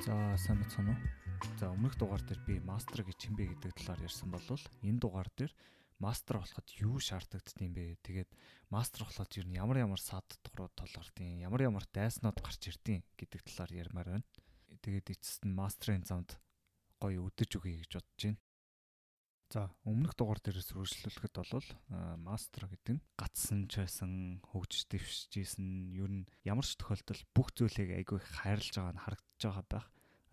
За сайн байна уу? За өмнөх дугаар дээр би мастер гэж хэмбэ гэдэг талаар ярьсан болвол энэ дугаар дээр мастер болоход юу шаардлагатдсан бэ? Тэгээд мастер болоход юу ямар ямар сад тухрууд толгордیں۔ Ямар ямар дайснууд гарч ирдیں۔ гэдэг талаар ярьмаар байна. Тэгээд эцэст нь мастерын замд гоё өдөж өгье гэж бодож байна. За өмнөх дугаар дээрээс үргэлжлүүлэхэд бол мастер гэдэг нь гацсан ч байсан, хөгжиж дэвшижсэн, ер нь ямар ч тохиолдолд бүх зүйлийг айгүй хайрлаж байгаа нь харагдаж байгаа байх.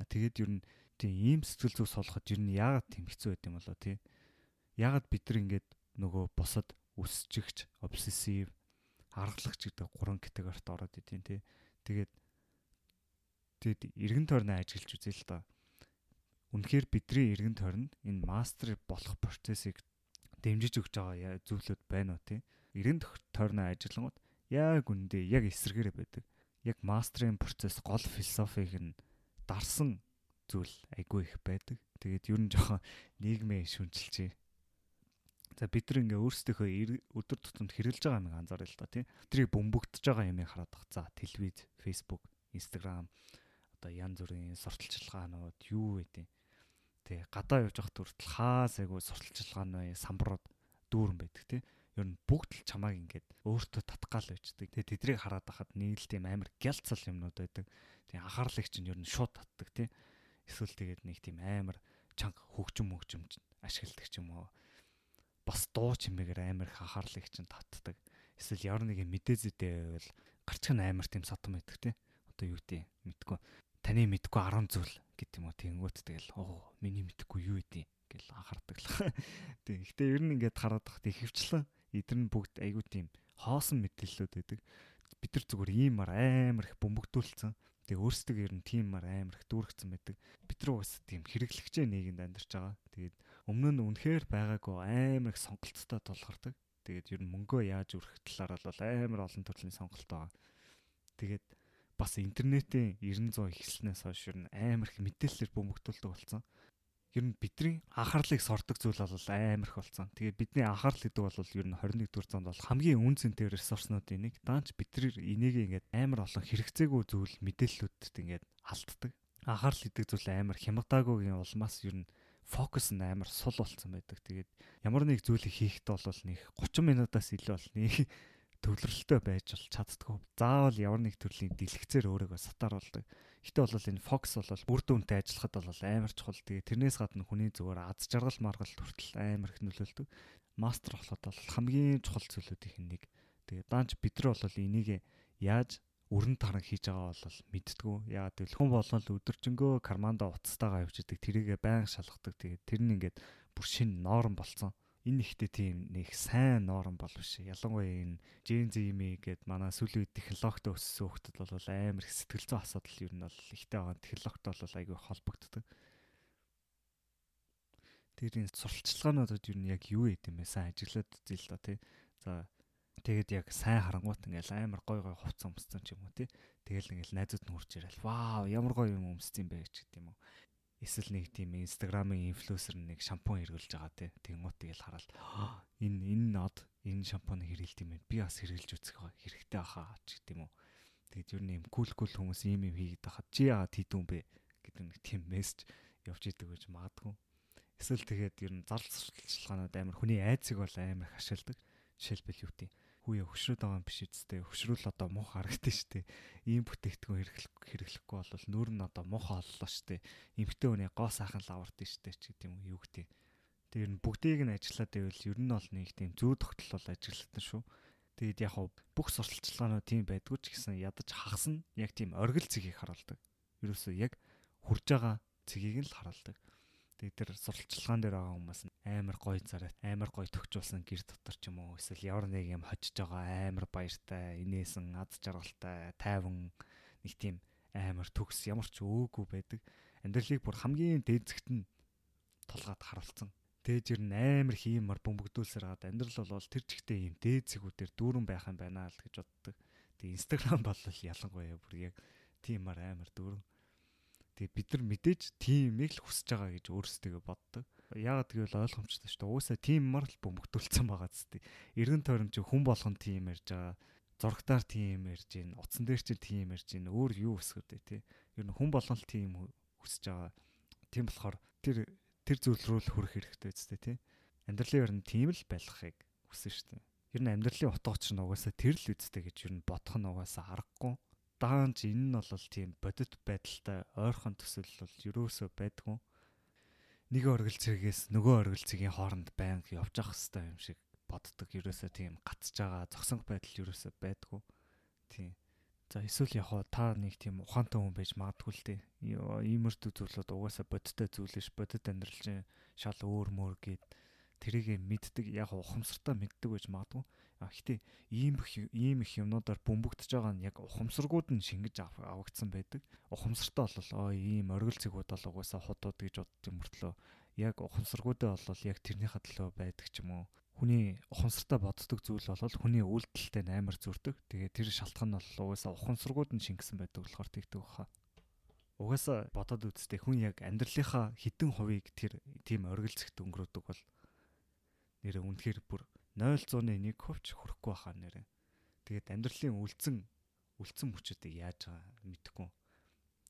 Тэгээд ер нь тийм ийм сэтгэл зүйс олоход ер нь яагаад тийм хэцүү байд юм болоо тий. Яагаад бид нар ингээд нөгөө босод өсчихж, обсессив, аргалагч гэдэг гурван категорид ороод идэв тий. Тэгээд тэгэд эргэн тойрноо ажиглаж үзье л доо Үнэхээр бидний эргэн тойронд энэ мастер болох процессыг дэмжиж өгч байгаа зүйлүүд байна уу тий? Эргэн тойрны ажиллангууд яг үндэ яг эсэргээрээ байдаг. Яг мастерын процесс гол философиг нь дарсан зүйл айгүй их байдаг. Тэгээд ер нь жоохон нийгмээ шүнчилж За бид нар ингээ өөрсдийнхөө өдөр тутамд хэрэглэж байгаа юм анзаарай л да тий. Тэрийг бөмбөгдөж байгаа юм хараад бах. За телевиз, Facebook, инстаграм одоо янз бүрийн сурталчилгаанууд юу вэ тий тий гадаа явж явах хүртэл хаас айгу сурталчилгаан бай самбарууд дүүрэн байдаг тий ер нь бүгд л чамааг ингээд өөртөө татгаал байждаг. Тэгээ тэдрийг хараад байхад л тийм амар гялцал юмнууд байдаг. Тэгээ анхаарлыг чинь ер нь шууд татдаг тий. Эсвэл тэгээд нэг тийм амар чанга хөгжим хөгжим ашигладаг ч юм уу. Бас дуу чимээгээр амар их анхаарлыг чинь татдаг. Эсвэл ямар нэгэн мэдээзэдээ байвал гарч хан амар тийм сатам байдаг тий. Одоо юу гэдэг мэдгүй таны мэдгүй 10 зүйл гэдэг юм уу тэгэнгүүт тэгэл оо миний мэдгүй юу идэв гэл анхаардаг л. Тэг. Гэтэ ер нь ингээд хараад тахт ихэвчлэн эдэр нь бүгд айгүй тийм хоосон мэдээллүүд байдаг. Бид нар зүгээр иймар амар их бөмбөгдүүлсэн. Тэг өөрсдөө ер нь тиймар амар их дүүргэсэн байдаг. Бид нар бас тийм хэрэглэгчээ нийгэмд амьдарч байгаа. Тэгээд өмнө нь үнэхээр байгаагүй амар их сонголттой тулгардаг. Тэгээд ер нь мөнгөө яаж үрэх талаар бол амар олон төрлийн сонголт байгаа. Тэгээд бас интернетийн 900 ихслэнээс хойш ер нь амар их мэдээлэлээр бөмбөгдүүлдэг болсон. Ер нь бидний анхаарлыг сордог зүйл бол амар их болсон. Тэгээд бидний анхаарал гэдэг бол ер нь 21-р зуунд бол хамгийн үн цэнтэй ресурснуудын нэг. Даанч бид нар энийг ингээд амар олон хэрэгцээгүй зүйл мэдээллүүдэд ингээд алддаг. Анхаарал гэдэг зүйл амар хямдаагүйгийн улмаас ер нь фокус нь амар сул болцсон байдаг. Тэгээд ямар нэг зүйлийг хийхэд бол нэг 30 минутаас илүү бол нэг төвлөрөлтөө байж бол чаддгүй. Заавал ямар нэг төрлийн дэлгэцээр өөрийгөө сатааруулдаг. Гэтэ бол энэ фокус бол үр дүнтэй ажиллахад бол амар чухал. Тэгээ тэрнээс гадна хүний зүгээр аз жаргал маргал хүртэл амар их нөлөөлдөг. Мастер болоход бол хамгийн чухал зүйлүүдийн нэг. Тэгээ даанч бид нар бол энийг яаж өрн таран хийж байгаа бол мэдтгүү. Яагаад гэвэл хүн болгол өдөржингөө карманда уцтайгаа явж идэг. Тэрийгэ байнга шалгадаг. Тэгээ тэр нь ингээд бүр шин норм болцсон энэ ихтэй тийм нэг сайн норм бол биш. Ялангуяа энэ Gen Z гээд манай сүүлийн үед технологитой өссөн хүмүүс бол амар их сэтгэл зүйн асуудал ер нь бол ихтэй байгаа. Технологитой бол айгүй холбогддог. Тэр энэ сурталчилгаануудад ер нь яг юу юм бэ? Сайн ажиглаад үзье л да тий. За тэгээд яг сайн харангуут ингээл амар гой гой хувцсан өмссөн ч юм уу тий. Тэгэл ингээл найзууд нь хурж ирэл. Вау, ямар гоё юм өмссөн бэ гэж гэдэг юм уу эсвэл нэг тийм инстаграмын инфлюенсер нэг шампунь хэрглэж байгаа те. Тэнгуут тэгэл хараад энэ энэ нод энэ шампунь хэргэлт юм байна. Би бас хэрглэж үзэх хэрэгтэй баха ч гэдэм үү тэгээд ер нь юм кул кул хүмүүс ийм юм хийгээд байхад чи яагаад хийдүүн бэ? гэдэг нэг тийм мессеж явж идэг гэж магадгүй. Эсвэл тэгээд ер нь зарлц сурталчилгаанууд амар хүний айцыг бол амар их ашигладаг жишээлбэл юу гэдэг хүүе хөшрөөд байгаа юм биш үстэй хөшрүүл одоо мух харагдаж штэ ийм бүтээгдэхүүн хэрэглэх хэрэглэхгүй бол нүүр нь одоо мух оллоо штэ эмгтэн хүний гоо сайхан лавард штэ ч гэдэг юм юу гэдэг. Тэр нь бүгдийг нь ажиллаад байвал ер нь бол нэг тийм зүү тогтол бол ажиглалтан шүү. Тэгэд яг хав бүх сурталчилгаанууд тийм байдгүй ч гэсэн ядаж хагас нь яг тийм оргил цэгийг харуулдаг. Ерөөсөө яг хурж байгаа цэгийг нь л харуулдаг. Тэгээ тэр сурталчилгаан дээр байгаа хүмүүс амар гоё царайт амар гоё төгчүүлсэн гэр дотор ч юм уу. Эсвэл ямар нэг юм хочж байгаа амар баяртай инээсэн аз жаргалтай тайван нэг тийм амар төгс ямар ч өөгүй байдаг. Амьдралыг бүр хамгийн дээдзэгт нь тулгаад харуулсан. Тэгэж ер нь амар хиймар бөмбөгдүүлсээр гад амьдрал бол тэр чигтээ юм дээдсэгүүдээр дүүрэн байх юм байна л гэж боддог. Тэг инстаграм бол ялангуяа бүр яг тиймар амар дүүрэн Тэгээ бид нар мэдээж тимийг л хүсэж байгаа гэж өөрсдөө боддог. Яагаад гэвэл ойлгомжтой шүү дээ. Уусаа тим мар л бөмбөгдүүлсэн байгаа зү. Эргэн тойрон чи хүн болгон тим ярьж байгаа. зургатаар тийм ярьж гин, утсан дээр ч тийм ярьж гин, өөр юу өсгөд вэ те. Ер нь хүн болгон л тийм өсөж байгаа. Тийм болохоор тэр тэр зүйл рүү л хүрэх хэрэгтэй үстэй те. Амьдралын ер нь тийм л байлгахыг хүсэн шүү дээ. Ер нь амьдралын утга учир нь угаасаа тэр л үстэй гэж ер нь бодох нь угаасаа аргагүй. Даанч энэ нь бол тийм бодит байдалтай ойрхон төсөл бол юусоо байдгүй. Нэг оргил цэгээс нөгөө оргил цэгийн хооронд байнга явж ах хэвээр юм шиг боддог. Ерөөсөө тийм гацж байгаа зогсонх байдал ерөөсөө байдгүй. Тийм. За эсвэл яг хоо та нэг тийм ухаантай хүн байж магадгүй л дээ. Иймэрхүү зүйлүүд угаасаа бодиттой зүйл ш бодит амьдрал чинь шал өөр мөр гээд тэрийг мэддэг яг ухамсартаа мэддэг байж магадгүй. А гэтээ ийм их ийм их юмнуудаар бөмбөгдөж байгаа нь яг ухамсаргууд нь шингэж авагдсан байдаг. Ухамсартаа бол оо ийм оргил зэгүүд бол угаасаа худууд гэж боддог мөртлөө яг ухамсаргуудаа бол яг тэрнийхээ төлөө байдаг ч юм уу хүний ухамсартай боддог зүйл бол хүний үйлдэлтэй амар зүрдэг. Тэгээ тэр шалтгаан нь бол угаасаа ухамсаргууд нь шингэсэн байдаг болохоор тэгдэг баха. Угаасаа бодоод үзтээ хүн яг амьдралынхаа хідэн хувийг тэр тийм оргилцэгт өнгөрөөдөг бол нэрээ үнэхээр бүр 0.1 хувьч хүрэхгүй баха нэрээ. Тэгээд амьдралын үлдсэн үлдсэн хүчүүдийг яаж байгаа мэдэхгүй.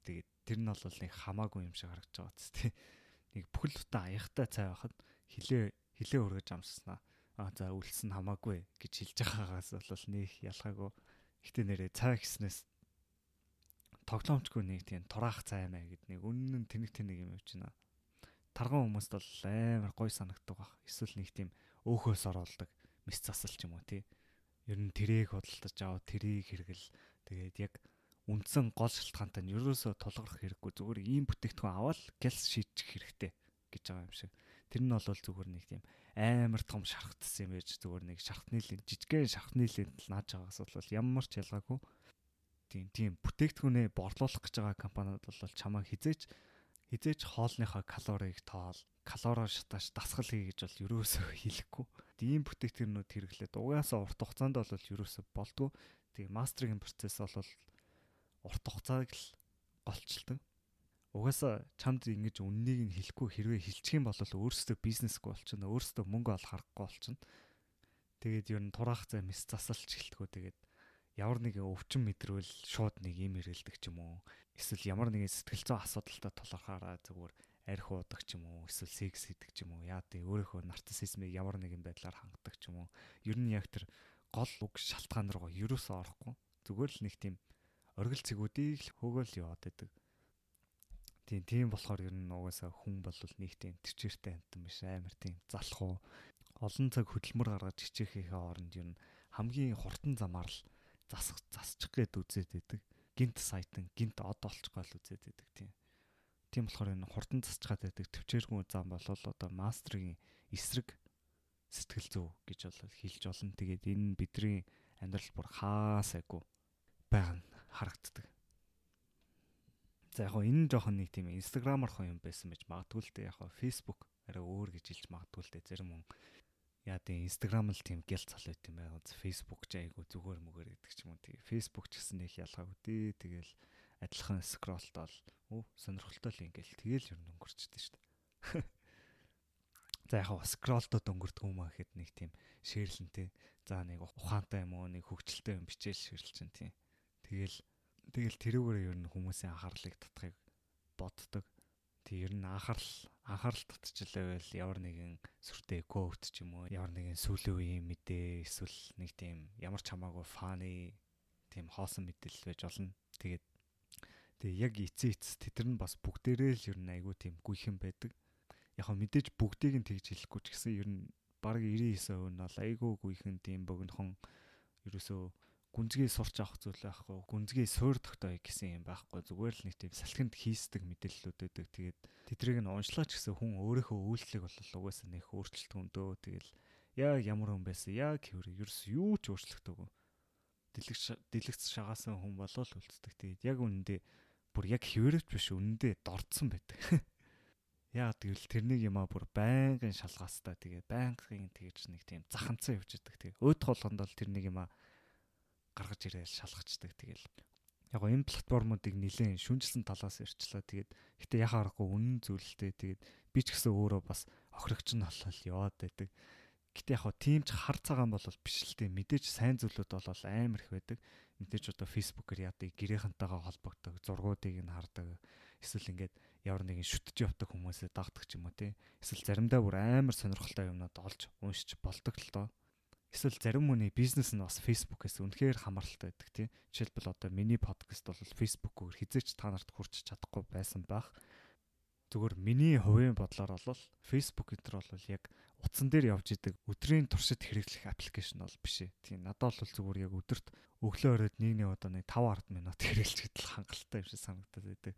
Тэгээд тэр нь бол нэг хамаагүй юм шиг харагдаж байгаа зү тий. Нэг бүхэл бүтэн аяхтай цай байхад хилээ хилээ өргөж амсснаа а за үлсэн хамаагүй гэж хэлж байгаагаас бол нэг ялгаагүй. Гэтэ нэрээ цаа гиснээс тоглоомчгүй нэг тийм тураах цай маяг гэд нэг үнэн тэнэг тэнэг юм явж байна. Тарган хүмүүст бол амар гой санагддаг баг. Эсвэл нэг тийм өөхөөс оруулдаг мис засал ч юм уу тий. Ер нь тэрийг худалдаж аваад тэрийг хэрэгэл. Тэгээд яг үндсэн гол шалтгаантай нь ерөөсөө тулгарх хэрэггүй. Зүгээр ийм бүтээгдэхүүн аваад гэлс шийдчих хэрэгтэй гэж байгаа юм шиг. Тэр нь бол зүгээр нэг тийм амар том шархтсан юм байж зүгээр нэг шархтны лент жижигхэн шархтны л нааж байгаас бол ямар ч ялгаагүй. Тийм тийм. Бүтээгдэхүүнээ борлуулах гэж байгаа компаниуд бол чамаа хизээч хизээч хоолныхоо калорийг тоол калороо шатааш дасгал хий гэж бол ерөөсөө хийлэхгүй. Тийм бүтээгдэхүүнүүд хэрэглээд угаасаа урт хугацаанд бол ерөөсөө болдгоо. Тэгээ мастеринг процесс бол урт хугацааг л голчилдог угаасаа чамд ингэж үннийг нь хэлэхгүй хэрвээ хэлчих юм бол өөрөөсөө бизнесгүй болчихно. Өөрөөсөө мөнгө олох аргагүй болчихно. Тэгээд ер нь тураах зай мис засалч хэлтгүү тэгээд ямар нэгэн өвчин мэдрвэл шууд нэг юм ирэлдэг ч юм уу. Эсвэл ямар нэгэн сэтгэл зүйн асуудалтай тулгархаараа зүгээр арх уудаг ч юм уу. Эсвэл секс хийдэг ч юм уу. Яа тий өөрийнхөө нарциссизмыг ямар нэгэн байдлаар хангадаг ч юм уу. Ер нь яг тэр гол үг шалтгаан руу ерөөсөө орохгүй. Зүгээр л нэг тийм оргил цэгүүдийг л хөөгөл яваад байдаг. Тийм тийм болохоор ер нь угаасаа хүн бол нэг тийм төвчээртэй амтан биш амар тийм залах уу олон цаг хөдөлмөр гаргаж хичээхийнхээ оронд ер нь хамгийн хурдан замаар л засах засчих гээд үзээд байдаг. Гинт сайтан гинт од олчихгоо л үзээд байдаг тийм. Тийм болохоор энэ хурдан засчгаад байдаг төвчээргүй зам бол одоо мастрын эсрэг сэтгэл зүй гэж бол хэлж болно. Тэгээд энэ бидний амьдрал бүр хаасайгүй байгаа нь харагддаг. За яг хоо энэ жоохон нэг тийм инстаграмаархан юм байсан байж магадгүй л дээ яг хоо Facebook арай өөр гэж хэлж магадгүй л дээ зарим хүн яа тийм инстаграм л тийм гял цал байт юм байгаа. Facebook ч айгу зүгээр мөгөр гэдэг ч юм уу. Тэгээ Facebook ч гэсэн их ялгаагүй дээ. Тэгэл адилхан скролтол өө сонирхолтой л ингээл тэгэл ер нь өнгөрчдөг шүү дээ. За яг хаа скролтод өнгөрдөг юм аа гэхэд нэг тийм шэрлэнтэй. За нэг ухаантай юм уу нэг хөвгчлөлтэй юм бичээл шэрлж чинь тийм. Тэгэл Тэгэл тэрүүгээр ер нь хүмүүсийн анхаарлыг татахыг боддог. Тэг ер нь анхаарал анхаарал татчихлаа байл ямар нэгэн сүртэй код ч юм уу ямар нэгэн сүүлийн үеийн мэдээ эсвэл нэг тийм ямар ч хамаагүй фаны тийм хоосон мэдээлэл байж болно. Тэгээд тэг яг эцээ эц тэдэр нь бас бүгдээрээ л ер нь айгүй тийм гүйхэн байдаг. Яг мэдээж бүгдийг нь тэгж хэлэхгүй ч гэсэн ер нь баг 99% нь бол айгүй гүйхэн тийм богинохон ерөөсөө гүнзгий сурч авах зүйл байхгүй гүнзгий суур тогтоё гэсэн юм байхгүй. Зүгээр л нэг тийм салхинд хийсдэг мэдээллүүд өгдөг. Тэгээд тэдрийг нь уншлаач гэсэн хүн өөрийнхөө үйлчлэг бол угаасаа нэг өөрчлөлт өндөө. Тэгэл яг ямар хүн байсан? Яг хэвэр ерөөс юу ч өөрчлөгдөөгүй дэлгэж дэлгэц шагаасан хүн болол үлддэг. Тэгээд яг үнэндээ бүр яг хэвэрвч биш үнэндээ дордсон байдаг. Яа тэгвэл тэрнийг юмаа бүр байнгын шалгаастай. Тэгээд байнгын тэгж нэг тийм заханцсан явж идэг тэгээд өөд холгонд бол тэрнийг юмаа гаргаж ирээл шалгацдаг. Тэгэл яг гоо энэ платформуудыг нэлээд шүнжилсэн талаас ярьчлаа. Тэгээд гэтээ яхаа аргагүй үнэн зүйлтэй. Тэгээд би ч гэсэн өөрөө бас охирогч нь болол яваад байдаг. Гэтэ яг хоо тийм ч хар цагаан бол биш л дээ. Мэдээж сайн зүйлүүд бол амар их байдаг. Мэдээж одоо фэйсбүүкээр яадаг гэрийнхэнтэйгээ холбогддог зургуудыг нь хардаг. Эсвэл ингээд ямар нэгэн шүтж явдаг хүмүүсээ дагдаг ч юм уу тий. Эсвэл заримдаа бүр амар сонирхолтой юмнууд олж уншиж болдог л доо. Эсвэл зарим хүний бизнес нь бас фэйсбүүкээс үнэхээр хамааралтай байдаг тий. Жишээлбэл одоо миний подкаст бол фэйсбүүкээр хизээч та нарт хүрч чадахгүй байсан байх. Зүгээр миний хувийн бодлоор бол энэ төр бол яг утсан дээр явж идэг өдрийн туршид хэрэглэх аппликейшн бол биш ээ. Тийм надад бол зүгээр яг өдөрт өглөө оройд нэг нэг одоо нэг 5 10 минут хэрэглэж идэл хангалттай юм шиг санагдаад байдаг.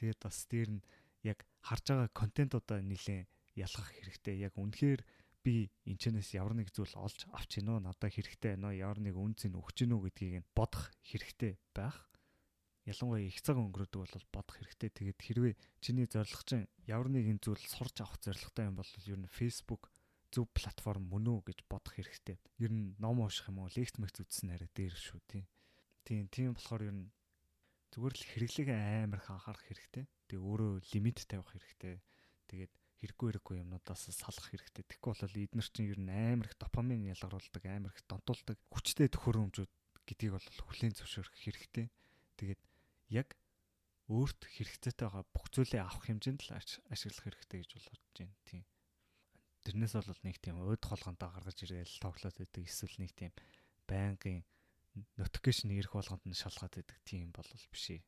Тэгээд бас дээр нь яг харж байгаа контентуудаа нэлээд ялгах хэрэгтэй. Яг үнэхээр би энэчнээс ямар нэг зүйл олж авч гинөө надад хэрэгтэй байна уу? Ямар нэг үнц нь өгч гинөө гэдгийг нь бодох хэрэгтэй байх. Ялангуяа их цаг өнгөрөөдөг бол бодох хэрэгтэй. Тэгээд хэрвээ чиний зорилго чинь ямар нэгэн зүйл сурч авах зорилготой юм бол ер нь Facebook зөв платформ мөн үү гэж бодох хэрэгтэй. Ер нь ном унших юм уу, лекц мэгц үзсэн арай дээр шүү тий. Тийм, тийм болохоор ер нь зүгээр л хэрэглээг амар анхаарах хэрэгтэй. Тэгээ өөрөө лимит тавих хэрэгтэй. Тэгээд хэрэггүй хэрэггүй юмнуудаас салах хэрэгтэй. Тэгэхгүй бол эднэр чинь ер нь амар их допамин ялгаруулдаг, амар их донтуулдаг хүчтэй төхөөрөмжүүд гэдгийг бол хүлээн зөвшөөрөх хэрэгтэй. Тэгээд яг өөрт хэрэгцээтэй байгаа бүх зүйлээ авах хэмжээнд л ашиглах хэрэгтэй гэж бол бодож байна. Тийм тэрнээс бол нэг тийм уйд холгонтой гаргаж ирээл тоглоод байдаг эсвэл нэг тийм байнгын notification ирэх болгонд нь шалгаад байдаг тийм бол биш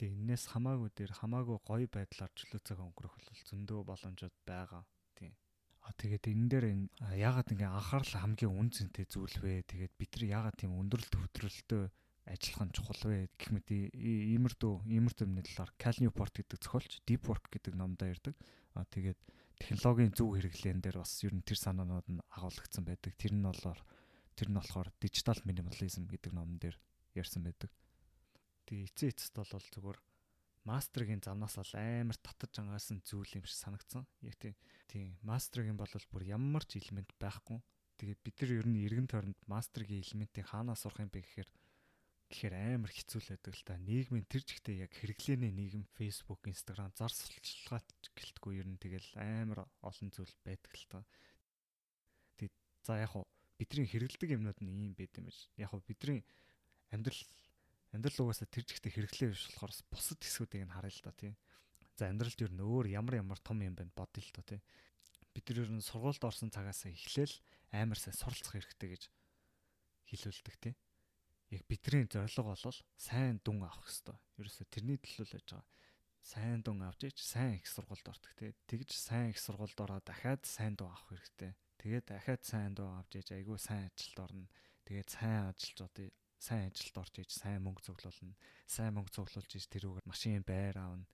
Тэгээ энээс хамаагүй дээр хамаагүй гоё байдлаар чөлөөцөг өнгөрөх бол зөндөө боломжууд байгаа. Тийм. А тэгээд энэ дээр яагаад ингээ анхаарал хамгийн үн цэнтэй зүйл вэ? Тэгээд бид нар яагаад тийм өндөрлөлт хөдрөлтөө ажиллах нь чухал вэ гэх мэт иймэрдүү иймэрдүү талаар Cal Newport гэдэг зохиолч Deep Work гэдэг номдоо ярьдаг. А тэгээд технологийн зөв хэрэглээн дээр бас ер нь тэр санаанууд нь агуулгдсан байдаг. Тэр нь болохоор тэр нь болохоор дижитал минимализм гэдэг номон дээр ярьсан байдаг. Тэгээ эцээ эцэст бол зүгээр мастергийн замнаас л амар татаж ангаасан зүйл юм шиг санагдсан. Яг тийм тийм мастергийн бол бүр ямар ч элемент байхгүй. Тэгээд бид нар ер нь эргэн тойронд мастергийн элементийн хаанаас сурах юм бэ гэхээр гэхээр амар хэцүү л байдаг л та. Нийгмийн тэр жигтэй яг хэрэглээний нийгэм Facebook, Instagram зар сурталчилгаат гэлтгүй ер нь тэгэл амар олон зүйл байдаг л та. Тэг за яг хуу бидний хэрэгэлдэг юмнууд нь ийм байд юм биш. Яг хуу бидний амьдрал амьдрал угаасаа тэр жигтэй хэрэглээ биш болохоор бусад хэсгүүдийг нь харъя л та тий. За амьдралд ер нь өөр ямар ямар том юм байна бодъё л та тий. Бид нар ер нь сургуульд орсон цагаас эхлээл амар сайн суралцах хэрэгтэй гэж хэлүүлдэг тий яг бидний зорилго бол сайн дүн авах хэрэгтэй. Ерөөсө тэрний төлөө л байж байгаа. Сайн дүн авч ич сайн их сургуульд ортох те. Тэгж сайн их сургуульд ороод дахиад сайн дуу авах хэрэгтэй. Тэгээд дахиад сайн дуу авч ич айгүй сайн ажилд орно. Тэгээд сайн ажилчдод сайн ажилд орж ич сайн мөнгө цуглуулна. Сайн мөнгө цуглуулж ич тэрүүгээр машин байр аавна.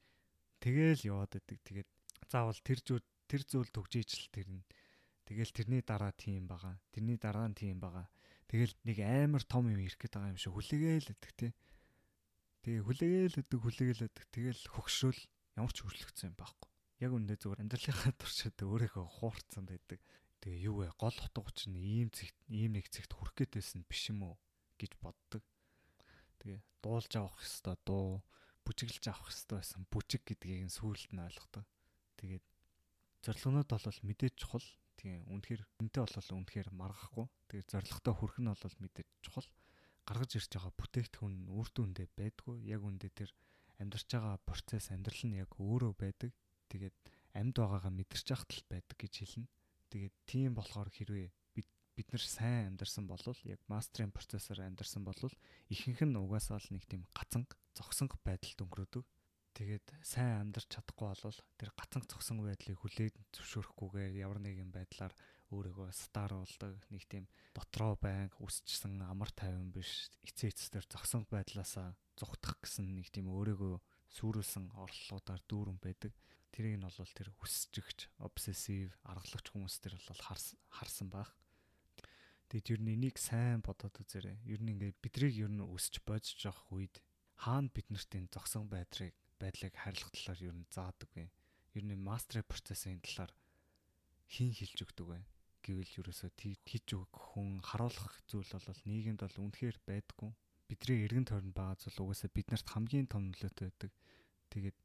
Тэгээл яваад идэг. Тэгээд заавал тэр зүйл тэр зүйл төгжиж л тэрнэ. Тэгэл тэрний дараа тийм байгаа. Тэрний дараа нь тийм байгаа Тэгэл нэг амар том юм ирэх гээд байгаа юм шиг хүлээгээл өгдөг тий. Тэгээ хүлээгээл өгдөг хүлээгээл өгдөг. Тэгэл хөгшрөл ямар ч хөрлөгцсөн юм байхгүй. Яг үндэ зүгээр амьдралынхаа туршид өөрийнхөө хуурцсан байдаг. Тэгээ юу вэ? Гол утга учир нь ийм зэгт ийм нэг зэгт хүрэх гээд байсан биш юм уу гэж боддог. Тэгээ дуулж авах хэвээр дуу, бүжиглж авах хэвээр байсан. Бүжиг гэдгийг сүүлд нь ойлгодог. Тэгээд зорилгонууд бол мэдээж чухал Тийм үнэхээр үнтэй болол үнэхээр маргахгүй. Тэгээд зоригтой хүрэх нь бол мэдээж чухал. Гаргаж ирж байгаа бүтээгдэхүүн үр дүндээ байдгүй. Яг үндэ тэр амьдарч байгаа процесс амьдрал нь яг өөрөө байдаг. Тэгээд амьд байгаагаа мэдэрч яхад л байдаг гэж хэлнэ. Тэгээд тийм болохоор хэрвээ бид нар сайн амьдарсан бол яг мастрын процессор амьдарсан бол ихэнх нь угаасаа л нэг тийм гацанг зогсонго байдалд өнгөрөөдөг. Тэгээд сайн амьдарч чадахгүй болвол тэр гацанг цогсон байдлыг хүлээд зөвшөөрөхгүйгээр ямар нэгэн байдлаар өөрийгөө стар болдог нэг тийм дотроо байнг үсчсэн амар тайван биш эцээ эцээр зогсон байдлаасаа зүхтах гэсэн нэг тийм өөрийгөө сүрүүлсэн орлолуудаар дүүрэн байдаг. Тэрийг нь бол тэр хүсжигч, обсессив, аргалагч хүмүүс төр бол харсан байх. Тэгэд ер нь энийг сайн бодоод үзээрэй. Ер нь ингээд бидрийг ер нь өсч бодож явах үед хаана бид нартын зогсон байдрыг байдлыг харилцах талаар юу н заадаг вэ? Ер нь мастер процессын талаар хин хэлж өгдөг вэ? Гэвэл ерөөсөө хийж өгөх хүн харуулах зүйл бол нийгэмд бол үнэхээр байдгүй. Бидний эргэн тойронд байгаа зүйл угаасаа биднэрт хамгийн том нөлөөтэй байдаг. Тэгээд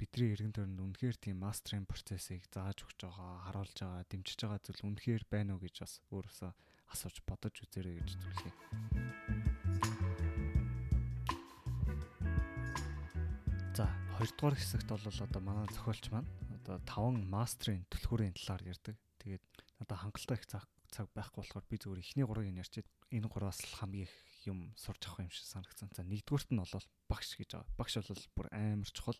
бидний эргэн тойронд үнэхээр тийм мастерын процессыг зааж өгч байгаа, харуулж байгаа, дэмжиж байгаа зүйл үнэхээр байна уу гэж бас өөрөөсөө асууж бодож үзээрэй гэж зүйлээ. За, хоёрдугаар хэсэгт бол одоо манай зохиолч маань одоо таван мастерын түлхүүрийн талаар ярьдаг. Тэгээд надад хангалттай их цаг цаг байхгүй болохоор би зүгээр эхний гурыг нь ярьчихэд энэ гураас л хамгийн их юм сурч авах юм шиг санагдсан. За нэгдүгürt нь бол багш гэж байгаа. Багш бол бүр амар чухал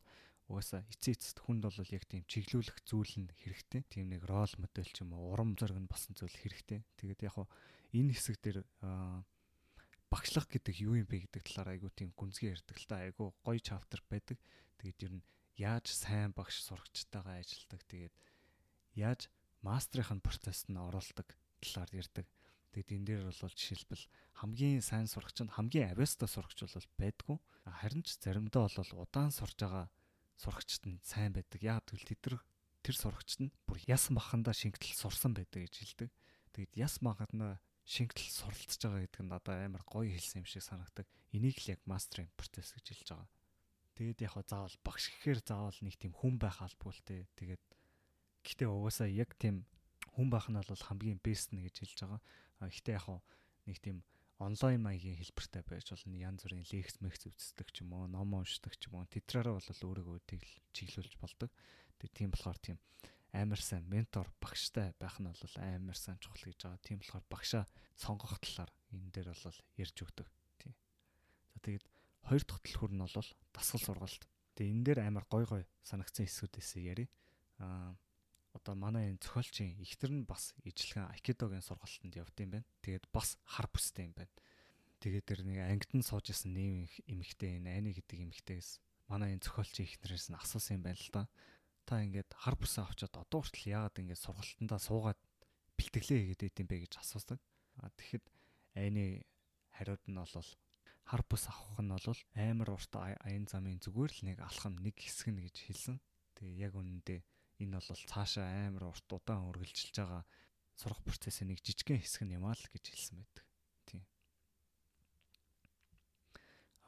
угаасаа эцээ эцэст хүнд бол яг тийм чиглүүлэх зүйл нь хэрэгтэй. Тийм нэг рол модель ч юм уу урам зориг нь болсон зүйл хэрэгтэй. Тэгээд яг хуу энэ хэсэг дээр багшлах гэдэг юу юм бэ гэдэг талаар айгуу тийм гүнзгий ярьдаг л та айгуу гоё чаптер байдаг. Тэгээд ер нь яаж сайн багш сурагчтайгаа ажилдаг. Тэгээд яаж мастрын процессд нь оролдог талаар ярьдаг. Тэгээд энэ дээр бол жишээлбэл хамгийн сайн сурагч нь хамгийн авьяастай сурагч бол байдгүй. Харин ч заримдаа бол удаан сурж байгаа сурагчд нь сайн байдаг. Яг тэгвэл тэд тэр сурагчд нь бүр яс махандаа шингэтэл сурсан байдаг гэж хэлдэг. Тэгэд яс махандаа шингэтэл суралцж байгаа гэдэг нь надад амар гоё хэлсэн юм шиг санагдаг. Энийг л яг мастерын процесс гэж хэлж байгаа. Тэгэд яг заавал багш гэхээр заавал нэг тийм хүн байх албагүй л те. Тэгээд гэхдээ угаасаа яг тийм хүн байх нь бол хамгийн бест нь гэж хэлж байгаа. Гэхдээ яг нэг тийм онлайн маягийн хэлбэртэй байж болно янз бүрийн лекц мекс үздэг ч юм уу ном уншдаг ч юм уу тэдрээрээ бол өөрийгөө чиглүүлж болдог. Тэгээ тийм болохоор тийм амар сайн ментор багштай байх нь бол амар сайн чухал гэж байгаа. Тийм болохоор багшаа сонгох талаар энэ дээр бол ярьж өгдөг. Тийм. За тэгээд хоёр дахь төлхөр нь бол дасгал сургалт. Тэгээ энэ дээр амар гой гой санагцсан хэсгүүдээс ярив. Аа одоо манай энэ зохиолчийн ихтер нь бас ижлэгэн айкидогийн сургалтанд явд юм байна. Тэгээд бас хар бүстэй юм байна. Тэгээд тэр нэг ангид нь сууж исэн нэм эмэгтэй энэ айны гэдэг эмэгтэйгээс манай энэ зохиолчийн ихнэрээс нь асуусан юм байна л да. Та ингээд хар бүсээ авчаад одоо хүртэл яагаад ингээд сургалтандаа суугаад бэлтгэлээ хийгээд идэм бэ гэж асуусан. А тэгэхэд айны хариуд нь бол хар бус авах нь бол амар урт аян замын зүгээр л нэг алхам нэг хэсэг нь гэж хэлсэн. Тэгээ яг үнэндээ энэ бол цаашаа амар урт удаан үргэлжилж байгаа сурах процессын нэг жижигхэн хэсэг нь юмаа л гэж хэлсэн байдаг. Тийм.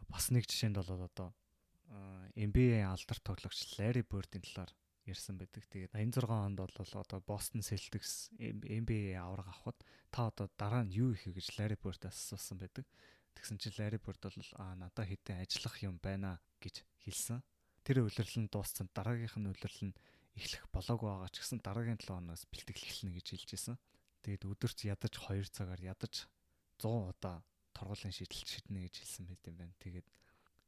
Бас нэг жишээнд бол одоо NBA алдар тоглогч Larry Bird-ийн талаар ярьсан байдаг. Тэгээд 86 онд бол одоо Boston Celtics NBA авраг авахд та одоо дараа нь юу ихэ гэж Larry Bird-аас асуусан байдаг. Тэгсэн чинь Larry Bird бол аа надад хэдэн ажиллах юм байна гэж хэлсэн. Тэр үйлрэл нь дууссан дараагийнх нь үйлрэл нь эхлэх болоогүй байгаа ч гэсэн дараагийн 7 хоногоос бэлтгэл эхэлнэ гэж хэлж исэн. Тэгээд өдөрт ядаж 2 цагаар ядаж 100 удаа торгуулийн шийдэлт шийднэ гэж хэлсэн байт юм байна. Тэгээд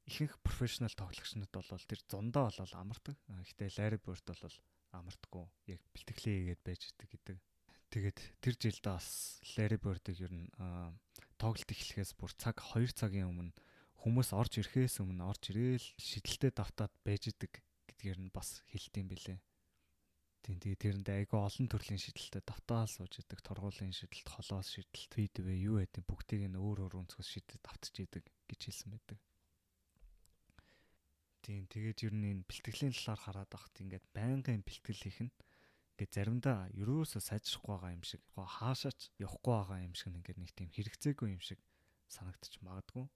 ихэнх профешнл тоглогчнод бол тэр зундаа болол амардаг. Гэхдээ Larry Bird бол амардаггүй. Яг бэлтгэлээ хийгээд байж идэг гэдэг. Тэгээд тэр жилдээ бас Larry Bird-ыг ер нь тоглолт эхлэхээс бүр цаг 2 цагийн өмнө хүмүүс орж ирэхээс өмнө орж ирээл шидэлтэй давтаад байж идэг гэдгээр нь бас хэлдэм билээ. Тийм тэгээ тэрэнд айгүй олон төрлийн шийдэлтэй давтаал сууж идэг, торгуулийн шийдэлт, холоос шийдэлт, видео юу гэдэг бүгдийг нь өөр өөр өнцгөөс шийдэд давтаж идэг гэж хэлсэн байдаг. Тийм тэгээд ер нь энэ бэлтгэлийн талаар хараад байхад ингээд байнгын бэлтгэл хийх нь ингээд заримдаа ерөөсөө сайжрахгүй байгаа юм шиг, хаашаач явахгүй байгаа юм шиг ингээд нэг тийм хэрэгцээгүй юм шиг санагдчих магадгүй.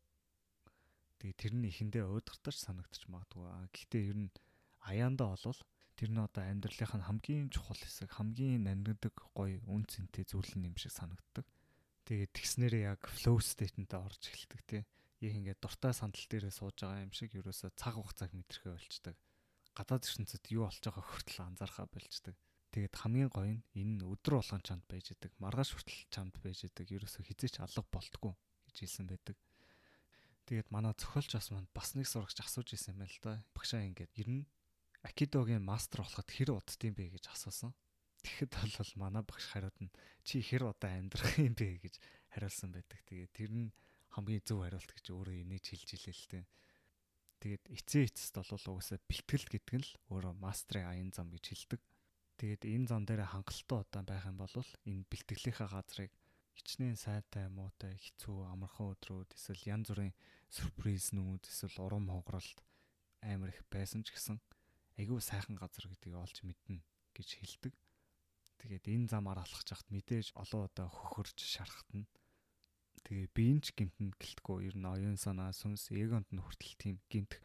Тэгээ тэр нь ихэндээ уудгартаж санагдчих магадгүй. Гэхдээ ер нь аяанда болвол тэр нь одоо амьдралынх нь хамгийн чухал хэсэг, хамгийн нандиндаг гоё үн цэнтэй зүйл юм шиг санагддаг. Тэгээд тэгснээрээ яг flow state-д орж эхэлдэг тий. Яг ингээд дуртай сандал дээрээ сууж байгаа юм шиг ерөөсө цаг хугацааг мэдрэхээ болчдаг. Гадаад ертөнцид юу болж байгааг хүртэл анзаархаа болчдаг. Тэгээд хамгийн гоё нь энэ өдөр болгон чамд байж идэг. Маргааш хүртэл чамд байж идэг. Ерөөсө хизээч алга болтгүй гэж хэлсэн байдаг. Тэгээд манай зохиолч бас манд бас нэг сурагч асууж ирсэн юм л да. Багшаа ингээд ер нь Акидогийн мастер болоход хэр уддсан бэ гэж асуусан. Тэгэхэд бол манай багш хариуд нь чи хэр удаа амьдрах юм бэ гэж хариулсан байдаг. Тэгээд тэр нь хамгийн зөв хариулт гэж өөрөө инээж хэлж илээ л дээ. Тэгээд эцээ эцэст бол угсаа бэлтгэл гэдэг нь л өөрөө мастрын аян зам гэж хэлдэг. Тэгээд энэ зам дээр хангалттай удаан байх юм бол энэ бэлтгэлийнхаа газрыг хичнээн сайтай муутай хэцүү амархан өдрүүд эсвэл янз бүрийн сюрприз нүүд эсвэл урам хугаралт амар их байсан ч гэсэн айгүй сайхан газар гэдгийг олж мэднэ гэж хэлдэг. Тэгээд энэ замаар алхаж хахад мэдээж олон удаа хөхөрж шархтана. Тэгээ биенч гимтэнд гэлтгүй ер нь оюун санаа сүнс эгонд нь хүртэл тийм гимтэх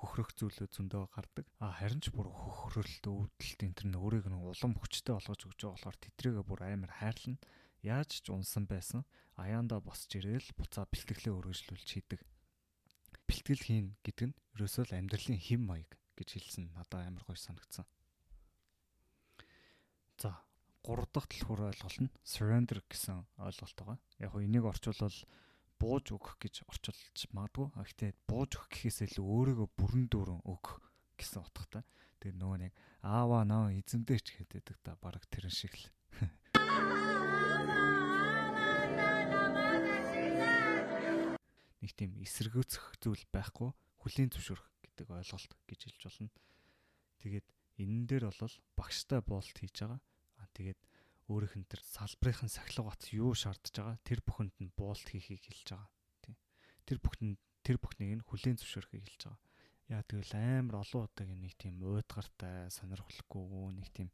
хөхрөх зүйлүүд зөндөө гардаг. А харин ч бүр хөхрөлт өвдөлт энэ төр өөрийг нь улам хүчтэй болгож өгч байгаа болохоор тэтрээгээ бүр амар хайрлна. Яаж ч унсан байсан. Аяанда босч ирээл буцаа бэлтгэлээ өргөжлүүлж хийдэг. Бэлтгэл хийн гэдэг нь ерөөсөө л амьдралын хэм маяг гэж хэлсэн надад амар гоё санагдсан. За 3 дахь төлхөр ойлголт нь surrender гэсэн ойлголт байгаа. Яг хөө энийг орчуулбал бууж өгөх гэж орчуулж магадгүй. Гэхдээ бууж өгөх гэхээс илүү өөрийгөө бүрэн дүүрэн өгөх гэсэн утгатай. Тэгээ нөгөө нэг аава наа эзэндээ ч хэдэдэг та баг тэрэн шиг л. Нэг тийм эсэргүүцэх зүйл байхгүй хүлийн зөвшөөрөх гэдэг ойлголт гэж хэлж болно. Тэгээд энэ дээр бол багштай боолт хийж байгаа. Аа тэгээд өөрийнх нь тэр салбарын сахилга бат юу шаардж байгаа тэр бүхэнд нь буулт хийхийг хэлж байгаа. Тийм. Тэр бүхэнд тэр бүхнийг нь хүлээн зөвшөөрөхийг хэлж байгаа. Яа тэгвэл амар олон удаагийн нэг тийм уйдгартай сонирхолгүй нэг тийм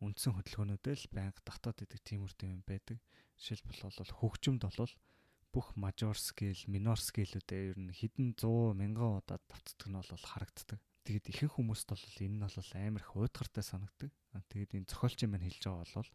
үндсэн хөдөлгөөнүүдээ л байнга татаад идэг тиймэрхүү юм байдаг. Жишээлбэл бол хөгжимд бол бүх мажор скейл, минор скейлүүдээ ер нь хэдэн 100 мянган удаа давтдаг нь бол харагддаг. Тэгэд ихэнх хүмүүст бол энэ нь бол амар их уйдгартай санагдаг. Тэгээд энэ зохиолчийн маань хэлж байгаа бол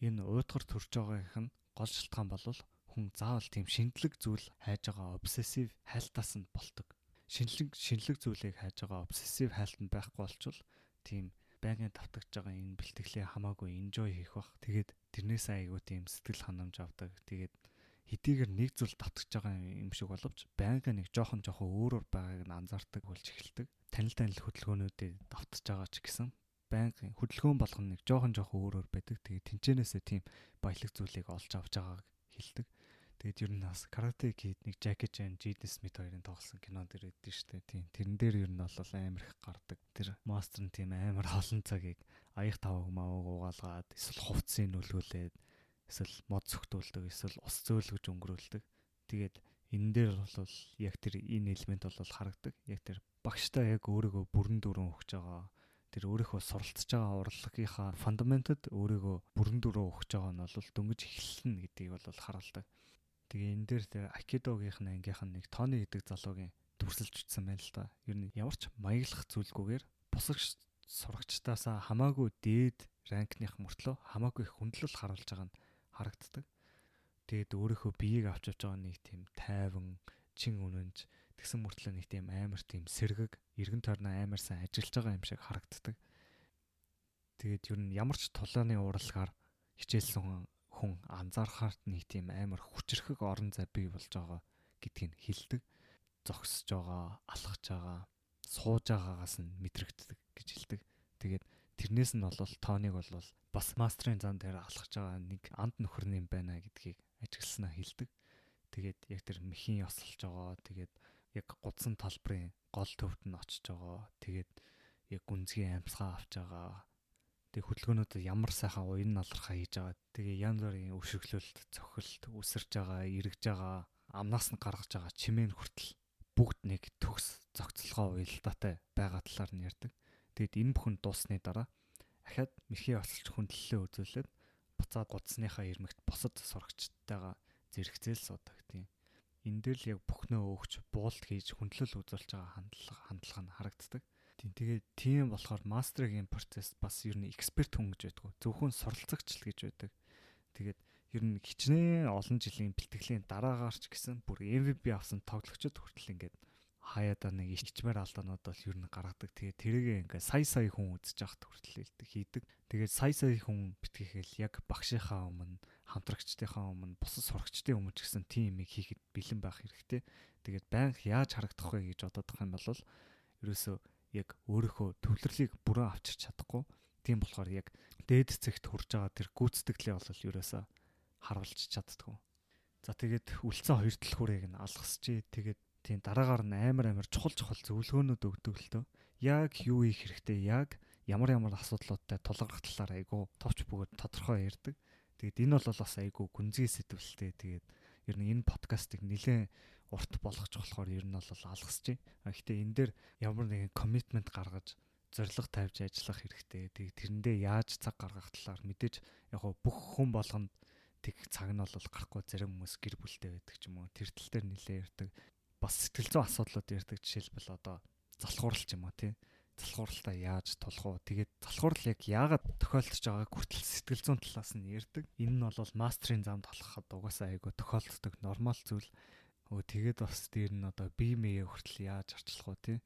энэ уйдгар төрж байгаагийнх нь гол шалтгаан бол хүн заавал тийм шинэлэг зүйл хайж байгаа обсессив хайлтаас нь болдог. Шинэлэг шинэлэг зүйлийг хайж байгаа обсессив хайлт нь байхгүй болчвол тийм байнгын давтагч байгаа энэ бэлтгэлээ хамаагүй enjoy хийх бах. Тэгээд тэрнээсээ айгүй тийм сэтгэл ханамж авдаг. Тэгээд хэдийгээр нэг зүйл татгаж байгаа юм шиг боловч байнга нэг жоохон жоохон өөрөөр байгааг нь анзаардаг болж эхэлдэг. Танил танил хөдөлгөөнүүдэд давтаж байгаа ч гэсэн байнгын хөдөлгөөн болгоно нэг жоохон жоохон өөрөөр байдаг. Тэгээд тэнцэнээсээ тийм баялаг зүйлийг олж авч байгааг хэлдэг. Тэгээд ер нь бас карате кид нэг Jackie Chan, Jaden Smith хоёрын тоглосон кинон дэр өгдөн штэ. Тийм. Тэрэн дээр ер нь бол амар их гардаг. Тэр мастер нь тийм амар олон цагийг аяг таваг маваг угаалгаад эсвэл хувцсыг нөлөөлээд эсвэл мод зөвхтүүлдэг эсвэл ус зөөлгөж өнгөрүүлдэг. Тэгээд энэ дээр бол яг тэр энэ элемент бол харагдаг. Яг тэр багштай яг өөрийгөө бүрэн дүрэн өгч байгаа. Тэр өөрийнхөө суралцж байгаа урлагийнхаа фундаментод өөрийгөө бүрэн дүрэн өгч байгаа нь бол дөнгөж эхэлнэ гэдгийг бол харуулдаг. Тэгээ энэ дээр тэр Акидогийнх нь ангийнх нь нэг Тони гэдэг залуугийн дүрсэлж утсан байна л да. Ер нь ямар ч маяглах зүйлгүйгээр босогч сурагчдаасаа хамаагүй дээд ранкных мөртлөө хамаагүй хүндлэл харуулж байгаа нь харагддаг. Тэгээд өөрийнхөө биеийг авч явж байгаа нэг тийм тайван, чин үнэнж тэгсэн мөртлөө нэг тийм амар тийм сэргэг, эргэн тойрноо амар сайн ажиллаж байгаа юм шиг харагддаг. Тэгээд ер нь ямар ч тулааны уралгаар хичээлсэн хүн анзаархаар нэг тийм амар хүчрхэг орон зай бий болж байгаа гэдгийг хэлдэг. Зогсож байгаа, алхаж байгаа, сууж байгаагаас нь мэдрэгддэг гэж хэлдэг. Тэгээд тэрнээс нь бол тооныг бол бас мастрын зам дээр алхаж байгаа нэг анд нөхөрний юм байна гэдгийг ажигласнаа хэлдэг. Тэгээд яг тэр мөхийн ёсолж байгаа. Тэгээд яг гудсан талбарын гол төвд нь очиж байгаа. Тэгээд яг гүнзгий амьсгаа авч байгаа. Тэг хөдөлгөөнүүд ямар сайхан уян налрахаа хийж байгаа. Тэгээ янз бүрийн өвшөглөлт, цохилт үсэрж байгаа, эргэж байгаа, амнаас нь гаргаж байгаа чимээн хүртэл бүгд нэг төгс зохицолгоо уялдаатай байгаа талаар нь ярьдаг. Тэгэд энэ бүхэн дуусны дараа ахаад мэрхий осолч хүндлэлээ үзүүлээд буцаад гудсныхаа ирмэгт босод сурагчтайгаа зэрэгцээл суудаг тийм. Энэ дээр л яг бүхнөө өгч буулт хийж хүндлэл үзүүлж байгаа хандлага хандлага нь харагддаг. Тийм тэгээд тийм болохоор мастеринг процесс бас ер нь эксперт хүн гэж байдаг. Зөвхөн суралцагч л гэж байдаг. Тэгээд ер нь хичнээн олон жилийн бэлтгэлийн дараагаарч гэсэн бүр MVP авсан тоглогчид хүртэл ингээд хаяада нэг ичмээр алдаанууд бол ер нь гаргадаг. Тэгээ тэрийгээ ингээ сая сая хүн үзэж явахт хүртэл хийдэг. Тэгээд сая сая хүн битгийхэл яг багшийнхаа өмнө, хамтрагчдынхаа өмнө, бусад сурагчдын өмнө ч гэсэн тийм юм хийхэд бэлэн байх хэрэгтэй. Тэгээд байнга яаж харагдах вэ гэж бододох юм бол ерөөсөө яг өөрийнхөө төвлөрлийг бүрэн авчирч чадахгүй. Тийм болохоор яг дээд цэгт хурж байгаа тэр гүйцэтгэлээ бол ерөөсөө харуулж чаддгүй. За тэгээд үлдсэн хоёр төлхүүрийг нь алгасчээ. Тэгээд тийм дараагаар нь амар амар чухал чухал зөвлөгөөнүүд өгдөг л төө. Яг юу хийх хэрэгтэй, яг ямар ямар асуудлуудтай тулгарх талаар айгу товч бөгөөд тодорхой ярьдаг. Тэгээд энэ бол бас айгу гүнзгий сэтвэлтэй. Тэгээд ер нь энэ подкастыг нэлээд урт болгож болохоор ер нь бол алгасч байна. Гэхдээ энэ дээр ямар нэгэн коммитмент гаргаж зориг тавьж ажиллах хэрэгтэй. Тэг тэрэндээ яаж цаг гаргах талаар мэдээж яг бүх хүн болгонд тэг цаг нь бол гарахгүй зарим хүмүүс гэр бүлтэй байдаг ч юм уу. Тэр тал дээр нэлээд ярьдаг бас сэтгэл зүйн асуудлууд ярьдаг жишээлбэл одоо залхуурал ч юм уу тий? Залхууралтаа яаж тулах уу тэгээд залхуурал яг яагаад тохиолдож байгааг хүртэл сэтгэл зүйн талаас нь ярьдаг энэ нь бол мастрын замд болоход угаасаа айгу тохиолддог нормал зүйл. Өө тэгээд бас дээр нь одоо бие мэйэ хүртэл яаж арчлах уу тий?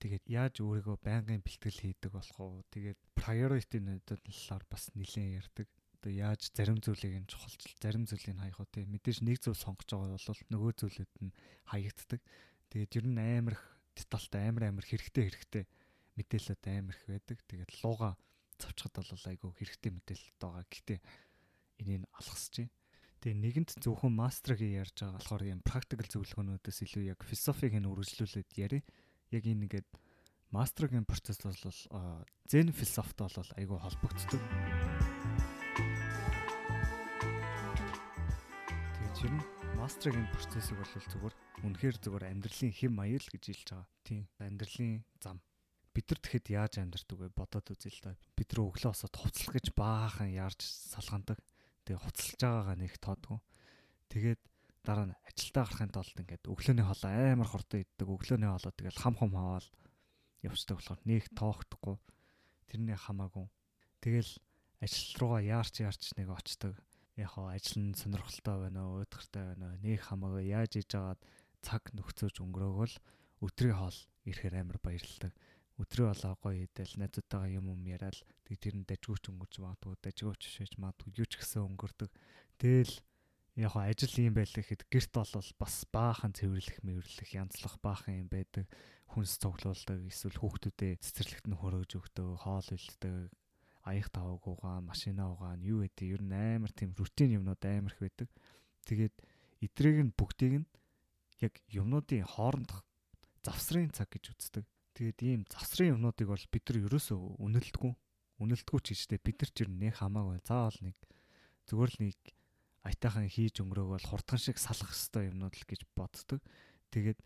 Тэгээд яаж өөрийгөө байнгын бэлтгэл хийдэг болох уу тэгээд priority-нуудад талаар бас нэлээд ярьдаг одоо яаж зарим зүйлийг нь чухалчил зарим зүйлийг хаях уу те мэдээж нэг зүйл сонгож байгаа бол нөгөө зүйлүүд нь хаягддаг. Тэгээд ер нь амар их детальтай амар амар хэрэгтэй хэрэгтэй мэдээлэлд амар их байдаг. Тэгээд лууга цавчхад бол айгүй хэрэгтэй мэдээлэлд байгаа. Гэхдээ энийг алгасч байна Тэгээ нэгэнт зөвхөн мастерыг ярьж байгаа болохоор юм практикал зөвлөгөөнүүдээс илүү яг философиг нь үргэлжлүүлээд яри. Яг энэ ингээд мастергийн процесс бол зен философт бол айгүй холбогддог. Нь мастергийн процессыг бол зүгээр үнэхээр зүгээр амьдралын хэм маяг л гэж хэлж байгаа. Тийм. Амьдралын зам. Бид нар тэгэхэд яаж амьдрдаг вэ? Бодоод үзье л да. Бид нар өглөө босоод хувцлах гэж баахан яарч салгандаг. Тэгээ хувцалж байгаагаа нэг тоодгоо. Тэгээд дараа нь ажилдаа гарахын тулд ингээд өглөөний хоолоо амар хурдан иддэг. Өглөөний хоолоо тэгэл хам хам хаваал явцдаг болохоор нэг тоохдохгүй. Тэрний хамаагүй. Тэгэл ажил руугаа яарч яарч нэг очдог яг ажил нь сонирхолтой байна уу, уйдгартай байна уу, нэг хамаагүй яаж иж агаад цаг нөхцөөж өнгөрөөгөл өдрийн хоол ирэхээр амар баярлалдаг. Өдрийн хоолоо гоё идэл найзуудтайгаа юм юм яриад тэг тэр нь дажгүйч өнгөрч магадгүй, дажгүйч шиж магадгүй юу ч гэсэн өнгөрдөг. Тэгэл яг ажил юм байл гэхэд гэрт бол бас баахан цэвэрлэх, мэвэрлэх, янзлах баахан юм байдаг. Хүнс цуглуулдаг, эсвэл хүүхдүүдэд цэцэрлэгт нь хөрөөж өгдөг, хоол илдэг, аяг таваг угаан, машина угаан, юу гэдэг ер нь амар тийм рутин юмнууд амар их байдаг. Тэгээд эдрийг нь бүгдийг нь яг юмнуудын хоорондох завсрын цаг гэж үздэг. Тэгээд ийм завсрын юмнуудыг бол бид нар ерөөсөө үнэлдэггүй. Үнэлдэггүй ч гэжтэй бид нар ч ер нь нэг хамаагүй заавал нэг зүгээр л нэг аятайхан хийж өнгөрөөгөл хурдхан шиг салах хэвээр юмнууд л гэж боддог. Тэгээд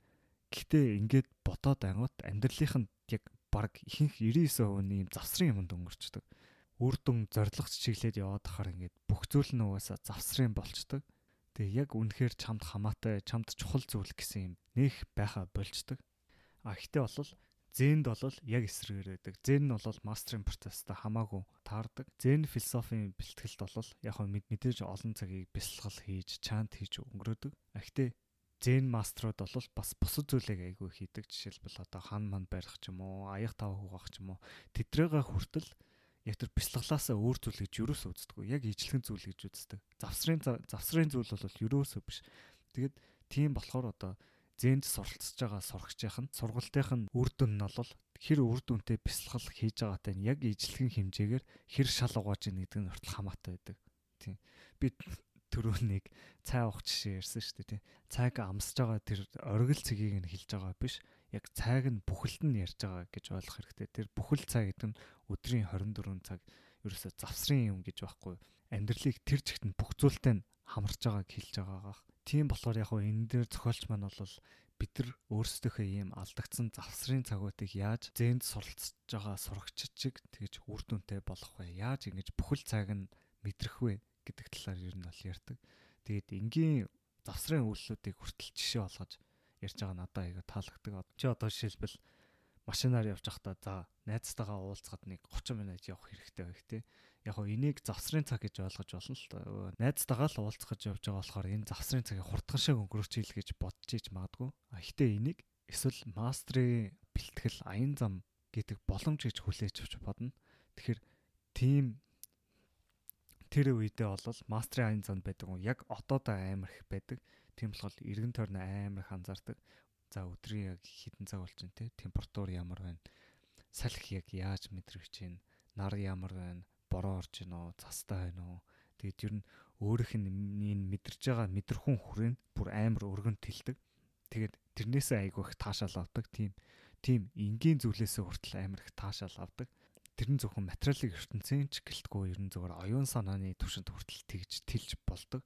гэхдээ ингээд бодоод ангууд амьдралынх нь яг баг ихэнх 99% нь ийм завсрын юмд өнгөрчдөг үр дүн зоригч чиглээд яваад хахаар ингээд бүх зүйл нь угаасаа завсрын болчдөг. Тэгээ яг үнэхээр чамд хамаатай, чамд чухал зүйл гэсэн юм нэх байха болчдөг. А гэхдээ бол зэнд бол яг эсрэгээр байдаг. Зэн нь бол мастерын процесстай хамаагүй таардаг. Зэн философийн бэлтгэлд бол яг хөө мэдээж олон цагийг бясалгал хийж, чант хийж өнгөрөөдөг. А гэхдээ зэн мастерууд бол бас бусад зүйлийг айгүй хийдэг. Жишээлбэл одоо хан манд барих ч юм уу, аяг тав хугаах ч юм уу. Тэдрээгээ хүртэл яг тэр бяцлаглаасаа өөр зүйл гэж юусоо үздэггүй. Яг ижлэгэн зүйл гэж үздэг. Завсрын завсрын зүйл бол юусоо биш. Тэгээд тийм болохоор одоо зэнд суралцж байгаа сурагчийн сургалтынх нь үр дүн нь бол хэр үр дүнтэй бяцлал хийж байгаатай нь яг ижлэгэн хэмжээгээр хэр шал угааж ийн гэдэг нь хүртэл хамаатай байдаг. Тийм. Би төрөөнийг цай уух жишээ ярьсан шүү дээ, тийм. Цайг амсаж байгаа тэр оргил цэгийг нь хэлж байгаа биш яг цайг нь бүхэлд нь ярьж байгаа гэж ойлгох хэрэгтэй. Тэр бүхэл цай гэдэг нь өдрийн 24 цаг ерөөсө завсрын юм гэж байхгүй. Амьдралыг тэр чигт нь бүх зүйлтэй нь хамарч байгааг хэлж байгаагаах. Тийм болохоор яг энэ дээр зохиолч маань бол бид нар өөрсдийнхөө ийм алдагдсан завсрын цагуудыг яаж зэнд суралцж байгаа сурагчид чиг тэгж үр дүнтэй болох вэ? Яаж ингэж бүхэл цаг нь мэдрэх вэ гэдэг талаар ер нь бол ярьдаг. Тэгээд энгийн завсрын үйлслүүдийг хүртэл жишээ болгож ярьж байгаа надад аяга таалагддаг. Чи одоо жишээлбэл машинаар явж байхдаа за найзтайгаа уулзахад нэг 30 минут явах хэрэгтэй байх тий. Яг хоо энийг завсрын цаг гэж ойлгож болно л доо. Найзтайгаа л уулзах гэж явж байгаа болохоор энэ завсрын цагийг хурдхан шиг өнгөрөөч хэл гэж бодож иж магадгүй. А гэтээ энийг эсвэл мастрын бэлтгэл аян зам гэдэг боломж гэж хүлээж авч бодно. Тэгэхээр тийм тэр үедээ бол мастрын аян зам байдаг. Яг отоодоо амар их байдаг. Тийм болохоор эргэн тойрны амар их анзаардаг. За өдрийн яг хитэн цаг болж байна те. Температур ямар байна? Салхи яг яаж мэдрэгч байна? Нар ямар байна? Бороо орж байна уу? Цастай байна уу? Тэгээд ер нь өөрийнх нь энэ мэдэрж байгаа мэдрэхүүн хүрээнд бүр амар өргөнд тэлдэг. Тэгээд тэрнээсээ айгүй их таашаал авдаг. Тийм тийм энгийн зүйлээсээ хүртэл амар их таашаал авдаг. Тэр нь зөвхөн материалын ертөнцийн ч гэлтгүй ер нь зөвхөн оюун санааны түвшинд хүртэл тэгж тэлж болдог.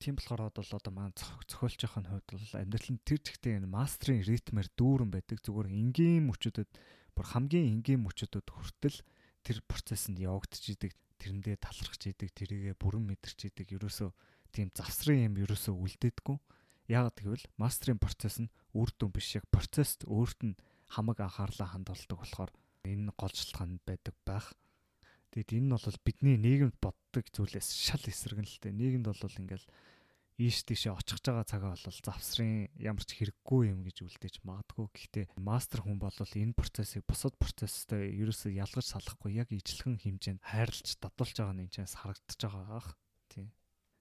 Тийм болохоор бол одоо маань зохиолчийн хувьд бол амьдрал нь тэр чигтээ энэ мастрын ритмээр дүүрэн байдаг. Зүгээр энгийн мөчүүдэд бүр хамгийн энгийн мөчүүдэд хүртэл тэр процессыг явагдаж идэг. Тэрэндээ талархаж идэг, тэрийгэ бүрэн мэдэрч идэг. Ерөөсөө тийм завсрын юм ерөөсөө үлдээдэггүй. Яагаад гэвэл мастрын процесс нь үр дүн биш яг процессд өөрт нь хамаг анхаарлаа хандуулдаг болохоор энэ гол шалтгаан байдаг байх. Тэгэд энэ нь бол бидний нийгэмд боддог зүйлээс шал эсрэг нь л дээ. Нийгэмд бол ингээл ийш тийшээ очих байгаа цагаа бол завсрын ямар ч хэрэггүй юм гэж үлдээж магадгүй. Гэхдээ мастер хүн бол энэ процессыг бусад процесстэй ерөөсөө ялгаж салахгүй яг ижлэхэн хэмжээнд хайрлаж дадуулж байгаа нь энэ ч харагдаж байгаа ах. Тийм.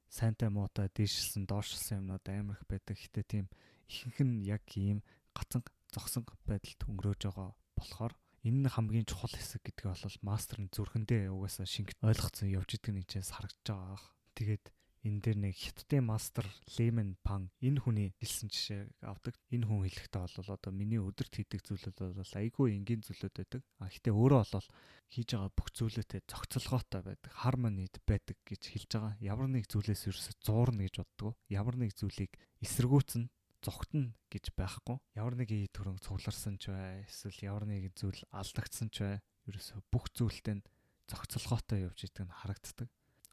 Сайнтай муутай дээшсэн доошсон юмнууд амар их байдаг. Гэхдээ тийм ихэнх нь яг ийм гацан зогсон байдалд өнгөрөөж байгаа болохоор энэ нь хамгийн чухал хэсэг гэдгээ бол мастер нь зүрхэндээ угаасаа шинг ойлгоцсон явж идэг нэг чээс харагдаж байгаа. Тэгээд энэ дээр нэг хятадын мастер Лемен Пан энэ хүний хэлсэн жишээ авдаг. Энэ хүн хэлэхдээ бол одоо миний өдөрт хийдэг зүйлүүд бол айгүй энгийн зүйлүүд байдаг. А гэхдээ өөрөө бол хийж байгаа бүх зүйлүүдэд зохицолгоотой байдаг. Harmony байдаг гэж хэлж байгаа. Ямар нэг зүйлээс ерөөсө зуурна гэж боддог. Ямар нэг зүйлийг эсэргүүцэн зогтно гэж байхгүй. Ямар нэг ий төрөнг цугларсан ч бай, эсвэл ямар нэг зүйл алдагдсан ч бай, ерөөсөө бүх зүйлтэй зохицолгоотой явж идэг нь харагддаг.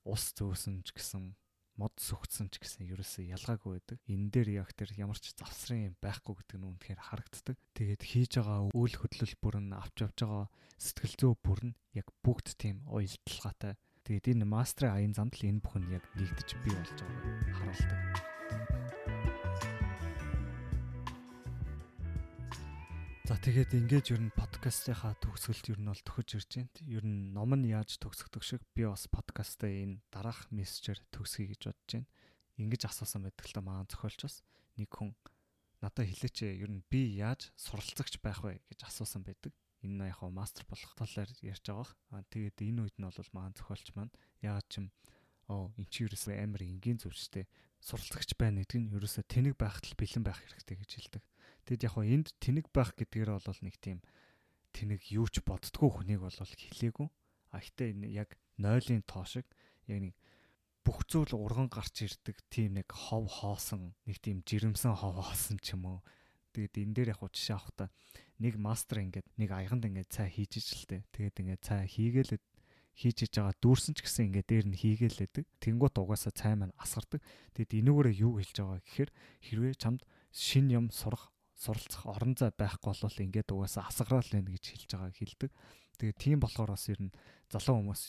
Ус зөөсөн ч гэсэн, мод сүгдсэн ч гэсэн ерөөсөө ялгаагүй байдаг. Энэ дээр яг тэр ямар ч завсрын юм байхгүй гэдэг нь үнэхээр харагддаг. Тэгээд хийж байгаа үйл хөдлөл бүр нь авч явж байгаа сэтгэл зүй бүр нь яг бүгд тийм уялдалгаатай. Тэгээд энэ мастрын аян замд л энэ бүхэн яг нэгдэж бий болж байгааг харуулдаг. За тэгээд ингэж ер нь подкастынхаа төгсгөлд ер нь бол төхөж ирж байна. Ер нь ном нь яаж төгсгдөг шиг би бас подкастаа энэ дараах мессежээр төгсгий гэж бодож байна. Ингэж асуусан байдаг л та маань зохиолч бас нэг хүн надад хэлээч ер нь би яаж суралцагч байх вэ гэж асуусан байдаг. Энэ яг хаа мастер болох талаар ярьж байгаа. Аа тэгээд энэ үед нь бол маань зохиолч маань яагаад ч юм оо эн чи ерөөсөө амар энгийн зөвчтэй суралцагч байна гэдэг нь ерөөсөө тэнэг байхад л бэлэн байх хэрэгтэй гэж хэлдэг. Тэгэд яг хоо энд тэнэг байх гэдгээр бол нэг тийм тэнэг юу ч боддгоо хүнийг бол хэлээгүй. А гэтээ яг нойлын тоо шиг яг нэг бүх зүйл урган гарч ирдэг тийм нэг хов хоосон нэг тийм жирэмсэн хов хоосон ч юм уу. Тэгээд энэ дээр яг жишээ авах та нэг мастер ингээд нэг аяганд ингээд цай хийж ижлээ. Тэгээд ингээд цай хийгээл хийж иж байгаа дүүрсэн ч гэсэн ингээд дээр нь хийгээлээдэг. Тэнгуут угаасаа цай маань асгардаг. Тэгэд энүүгээрээ юу хэлж байгаа гэхээр хэрвээ чамд шин юм сурах суралцах орон зай байхгүй бол ингээд угаасаа асгараал байна гэж хэлж байгааг хэлдэг. Тэгээ тийм болохоор бас ер нь залуу хүмүүс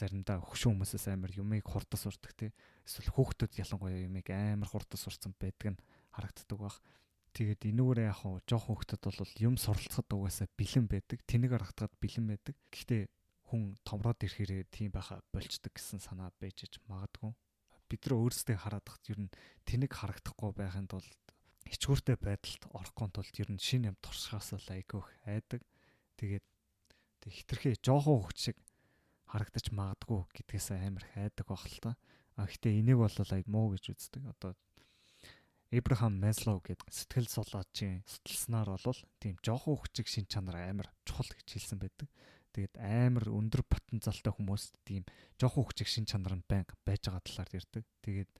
заримдаа хөшөө хүмүүсээс амар юмыг хурдан сурдаг те. Эсвэл хүүхдүүд ялангуяа юмыг амар хурдан сурцсан байдаг нь харагддаг баг. Тэгээд энүүгээр яг хуу жоох хүүхдэд бол юм суралцахад угаасаа бэлэн байдаг. Тэнэг харагдаад бэлэн байдаг. Гэхдээ хүн томроод ирэхээр тийм байха болчдөг гэсэн санаа байж магадгүй. Бид нар өөрсдөө хараад тахт ер нь тэнэг харагдахгүй байхын тулд ичгүүртэй байдалд орохгүй тулд ер нь шин юм туршихаас л айгүйх айдаг. Тэгээд тэг хитрхээ жоохон хөвч шиг харагдаж магадгүй гэдгээс амар хайдаг баг л та. А гэтээ энийг бол аяг муу гэж үздэг. Одоо Эбрахам Маслоу гэдэг сэтгэл судлаачийн судалснаар бол тийм жоохон хүчиг шин чанар амар чухал гэж хэлсэн байдаг. Тэгээд амар өндөр потенциалтай хүмүүс тийм жоохон хүчиг шин чанар нь байнга байж байгаа талаар ярьдаг. Тэгээд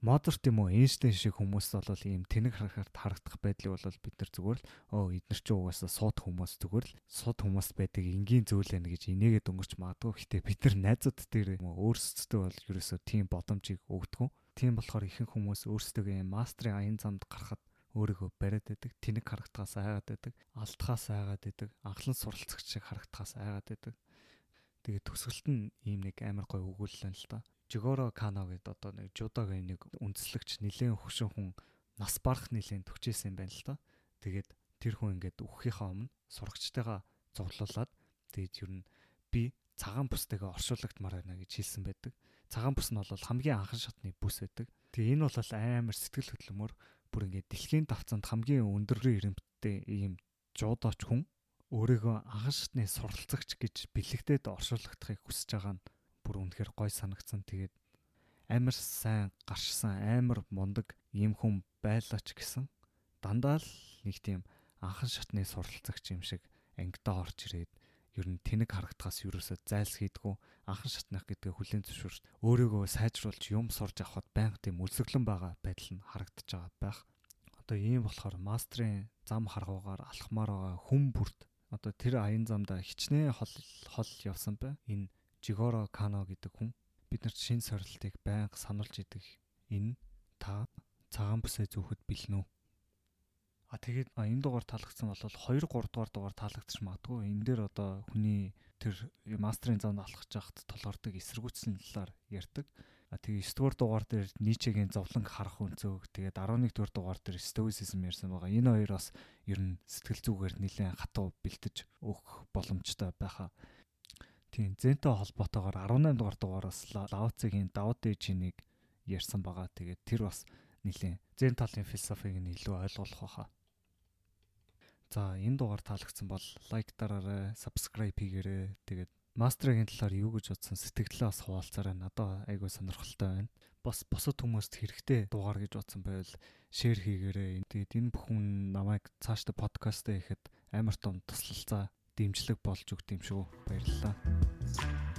Модерт юм уу Эйнштейн шиг хүмүүс бол ийм тэнэг харахаар харагдах байдлыг бол бид нар зүгээр л оо эднэр чи угаасаа сууд хүмүүс зүгээр л сууд хүмүүс байдаг энгийн зүйл байна гэж инээгээд өнгөрч магадгүй. Гэхдээ бид нар найзууд дээр өөрсдөө бол ерөөсөө тийм боломжийг өгдөг. Тийм болохоор ихэнх хүмүүс өөрсдөө мастрын аян замд гарахад өөрийгөө бариад байдаг, тэнэг харагдахаас айгаад байдаг, алдхаас айгаад байдаг, анхлан суралцагч шиг харагдахаас айгаад байдаг. Тэгээд төсөлт нь ийм нэг амар гой өгүүлэл л та. Жигоро Кано гэдэг одоо нэг жудогийн нэг үндэслэгч нэлээд хөшин хүн нас барах нэлээд төгчээсэн юм байна л та. Тэгээд тэр хүн ингээд үххийнхаа өмнө сурагчтайгаа зуглуулад тэгээд ер нь би цагаан бүстэйгээ оршуулгадмаар байна гэж хэлсэн байдаг. Цагаан бүс нь бол хамгийн анхан шатны бүс байдаг. Тэгээ энэ бол амар сэтгэл хөдлөмөр бүр ингээд дэлхийн давцанд хамгийн өндөр ирэмттэй ийм жуудооч хүн өөрийгөө анхан шатны суралцагч гэж бэлэгдээд оршуулгадахыг хүсэж байгаа нь бүр үнэхээр гой санагдсан. Тэгээд амар сайн гаршсан амар мундаг ийм хүн байлаач гэсэн дандаа л нэг тийм анхан шатны суралцагч юм шиг ангидаа орж ирээд ер нь тэнэг харагдахаас юусоо зайлс хийдгүү анхан шатных гэдгээ хүлэн зөвшөөрч өөрийгөө сайжруулж юм сурж авахд байнга тийм үлсэглэн байгаа байдал нь харагдаж байгаа байх. Одоо ийм болохоор мастрын зам харгуугаар алхмаар байгаа хүн бүрд одоо тэр аян замдаа хичнээн хол хол явсан бай. Энэ Жигоро Кано гэдэг хүн биднэрт шин сорилтыг байнга сануулж идэг. Энэ та цагаан бүсээ зүүхэд бэлэн үү? А тэгээд энэ дугаар таалагдсан бол 2 3 дугаар дугаар таалагдчих магадгүй. Энэ дээр одоо хүний тэр мастрын зам алхаж яхад толгордог эсэргүүцлийн талаар ярьдаг. А тэгээ 9 дугаар дугаар дээр Ничегийн зовлон харах өнцөг, тэгээд 11 дугаар дугаар дээр Stoicism ярьсан байгаа. Энэ хоёр бас ер нь сэтгэл зүгээр нэлээд хатуу бэлтэж өгөх боломжтой байхаа. Тийм, Зентэй холбоотойгоор 18 дугаар дугаараас Лаоцгийн Дао Дэ Чинийг ярьсан байгаа. Тэгээд тэр бас нэлээд Зен талын философиг нь илүү ойлгох байхаа. За энэ дугаар таалагдсан бол лайк дараарай, subscribe хийгээрэй. Тэгээд мастерын талаар юу гэж бодсон сэтгэлээ бас хуваалцаарай. Надад айгүй сонирхолтой байна. Бас босод хүмүүст хэрэгтэй дугаар гэж бодсон байвал шеэр хийгээрэй. Тэгээд энэ бүхэн намайг цаашдаа подкастаа хийхэд амар том туслалцаа дэмжлэг болж өгд юм шүү. Баярлалаа.